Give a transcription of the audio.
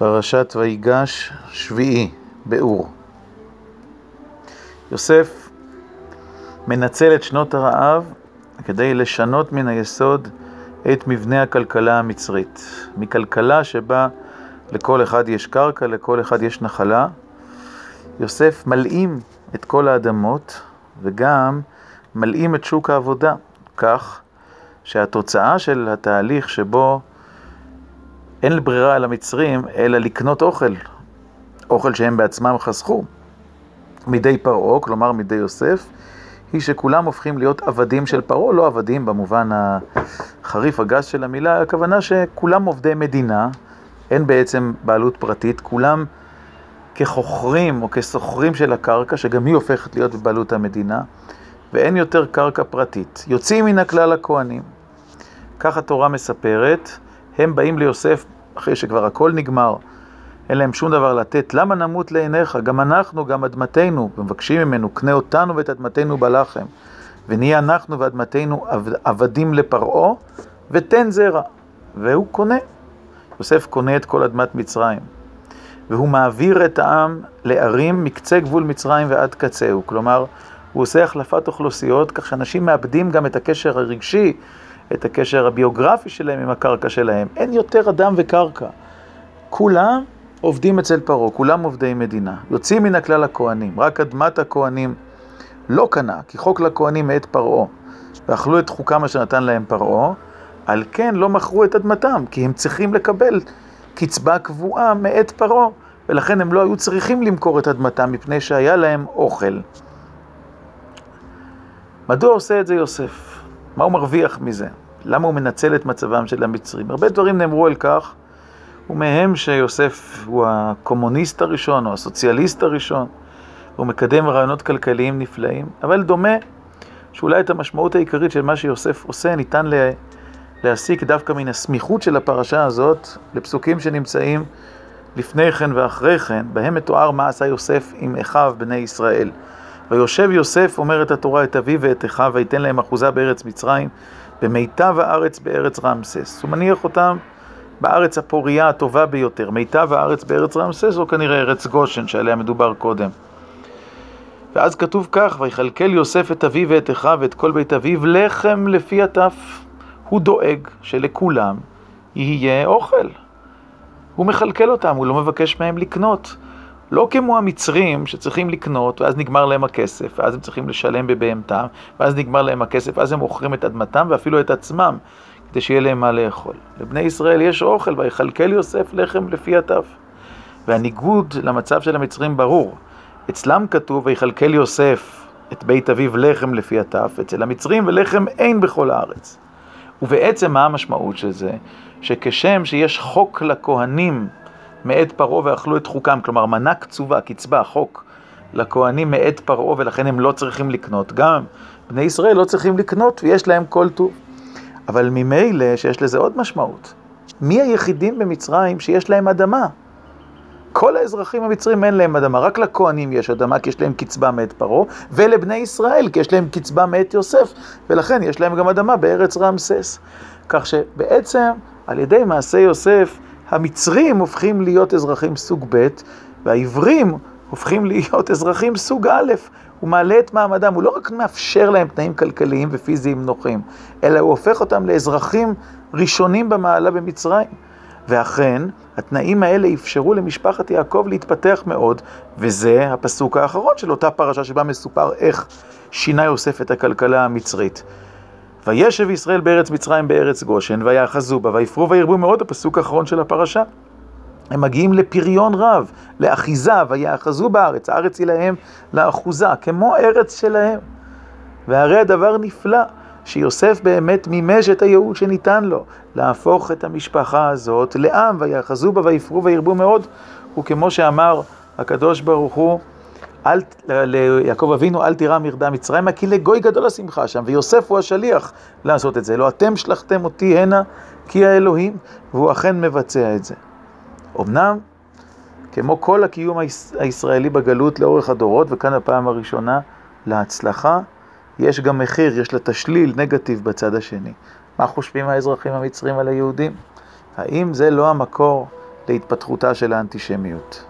פרשת ויגש שביעי, באור. יוסף מנצל את שנות הרעב כדי לשנות מן היסוד את מבנה הכלכלה המצרית. מכלכלה שבה לכל אחד יש קרקע, לכל אחד יש נחלה. יוסף מלאים את כל האדמות וגם מלאים את שוק העבודה, כך שהתוצאה של התהליך שבו אין ברירה למצרים אלא לקנות אוכל, אוכל שהם בעצמם חסכו, מידי פרעה, כלומר מידי יוסף, היא שכולם הופכים להיות עבדים של פרעה, לא עבדים במובן החריף הגס של המילה, הכוונה שכולם עובדי מדינה, אין בעצם בעלות פרטית, כולם כחוכרים או כסוחרים של הקרקע, שגם היא הופכת להיות בבעלות המדינה, ואין יותר קרקע פרטית. יוצאים מן הכלל הכהנים. כך התורה מספרת, הם באים ליוסף אחרי שכבר הכל נגמר, אין להם שום דבר לתת, למה נמות לעיניך? גם אנחנו, גם אדמתנו, ומבקשים ממנו, קנה אותנו ואת אדמתנו בלחם, ונהיה אנחנו ואדמתנו עבדים לפרעה, ותן זרע. והוא קונה. יוסף קונה את כל אדמת מצרים. והוא מעביר את העם לערים מקצה גבול מצרים ועד קצהו. כלומר, הוא עושה החלפת אוכלוסיות, כך שאנשים מאבדים גם את הקשר הרגשי את הקשר הביוגרפי שלהם עם הקרקע שלהם. אין יותר אדם וקרקע. כולם עובדים אצל פרעה, כולם עובדי מדינה. יוצאים מן הכלל הכהנים, רק אדמת הכהנים לא קנה, כי חוק לכהנים מאת פרעה, ואכלו את חוקם אשר נתן להם פרעה, על כן לא מכרו את אדמתם, כי הם צריכים לקבל קצבה קבועה מאת פרעה, ולכן הם לא היו צריכים למכור את אדמתם, מפני שהיה להם אוכל. מדוע עושה את זה יוסף? מה הוא מרוויח מזה? למה הוא מנצל את מצבם של המצרים? הרבה דברים נאמרו על כך, ומהם שיוסף הוא הקומוניסט הראשון או הסוציאליסט הראשון, הוא מקדם רעיונות כלכליים נפלאים, אבל דומה שאולי את המשמעות העיקרית של מה שיוסף עושה ניתן להסיק דווקא מן הסמיכות של הפרשה הזאת לפסוקים שנמצאים לפני כן ואחרי כן, בהם מתואר מה עשה יוסף עם אחיו בני ישראל. ויושב יוסף, אומרת התורה, את אביו ואת אחיו, ויתן להם אחוזה בארץ מצרים, במיטב הארץ בארץ רמסס. הוא מניח אותם בארץ הפוריה הטובה ביותר. מיטב הארץ בארץ רמסס, או כנראה ארץ גושן, שעליה מדובר קודם. ואז כתוב כך, ויכלכל יוסף את אביו ואת אחיו ואת כל בית אביו, לחם לפי הטף. הוא דואג שלכולם יהיה אוכל. הוא מכלכל אותם, הוא לא מבקש מהם לקנות. לא כמו המצרים שצריכים לקנות, ואז נגמר להם הכסף, ואז הם צריכים לשלם בבהמתם, ואז נגמר להם הכסף, ואז הם מוכרים את אדמתם ואפילו את עצמם, כדי שיהיה להם מה לאכול. לבני ישראל יש אוכל, ויכלכל יוסף לחם לפי הטף. והניגוד למצב של המצרים ברור. אצלם כתוב, ויכלכל יוסף את בית אביו לחם לפי הטף, אצל המצרים ולחם אין בכל הארץ. ובעצם מה המשמעות של זה? שכשם שיש חוק לכהנים מאת פרעה ואכלו את חוקם, כלומר מנה קצובה, קצבה, חוק, לכהנים מאת פרעה ולכן הם לא צריכים לקנות. גם בני ישראל לא צריכים לקנות ויש להם כל טוב. אבל ממילא שיש לזה עוד משמעות. מי היחידים במצרים שיש להם אדמה? כל האזרחים המצרים אין להם אדמה, רק לכהנים יש אדמה כי יש להם קצבה מאת פרעה, ולבני ישראל כי יש להם קצבה מאת יוסף, ולכן יש להם גם אדמה בארץ רמסס. כך שבעצם על ידי מעשה יוסף המצרים הופכים להיות אזרחים סוג ב' והעברים הופכים להיות אזרחים סוג א', הוא מעלה את מעמדם, הוא לא רק מאפשר להם תנאים כלכליים ופיזיים נוחים, אלא הוא הופך אותם לאזרחים ראשונים במעלה במצרים. ואכן, התנאים האלה אפשרו למשפחת יעקב להתפתח מאוד, וזה הפסוק האחרון של אותה פרשה שבה מסופר איך שינה יוסף את הכלכלה המצרית. וישב ישראל בארץ מצרים בארץ גושן, ויאחזו בה, ויפרו וירבו מאוד, הפסוק האחרון של הפרשה. הם מגיעים לפריון רב, לאחיזה, ויאחזו בארץ, הארץ היא להם לאחוזה, כמו ארץ שלהם. והרי הדבר נפלא, שיוסף באמת מימש את הייעוד שניתן לו, להפוך את המשפחה הזאת לעם, ויאחזו בה, ויפרו וירבו מאוד, וכמו שאמר הקדוש ברוך הוא, אל, ליעקב אבינו, אל תירא מרדה מצרימה, כי לגוי גדול השמחה שם, ויוסף הוא השליח לעשות את זה. לא אתם שלחתם אותי הנה, כי האלוהים, והוא אכן מבצע את זה. אמנם, כמו כל הקיום הישראלי בגלות לאורך הדורות, וכאן הפעם הראשונה, להצלחה, יש גם מחיר, יש לה תשליל נגטיב בצד השני. מה חושבים האזרחים המצרים על היהודים? האם זה לא המקור להתפתחותה של האנטישמיות.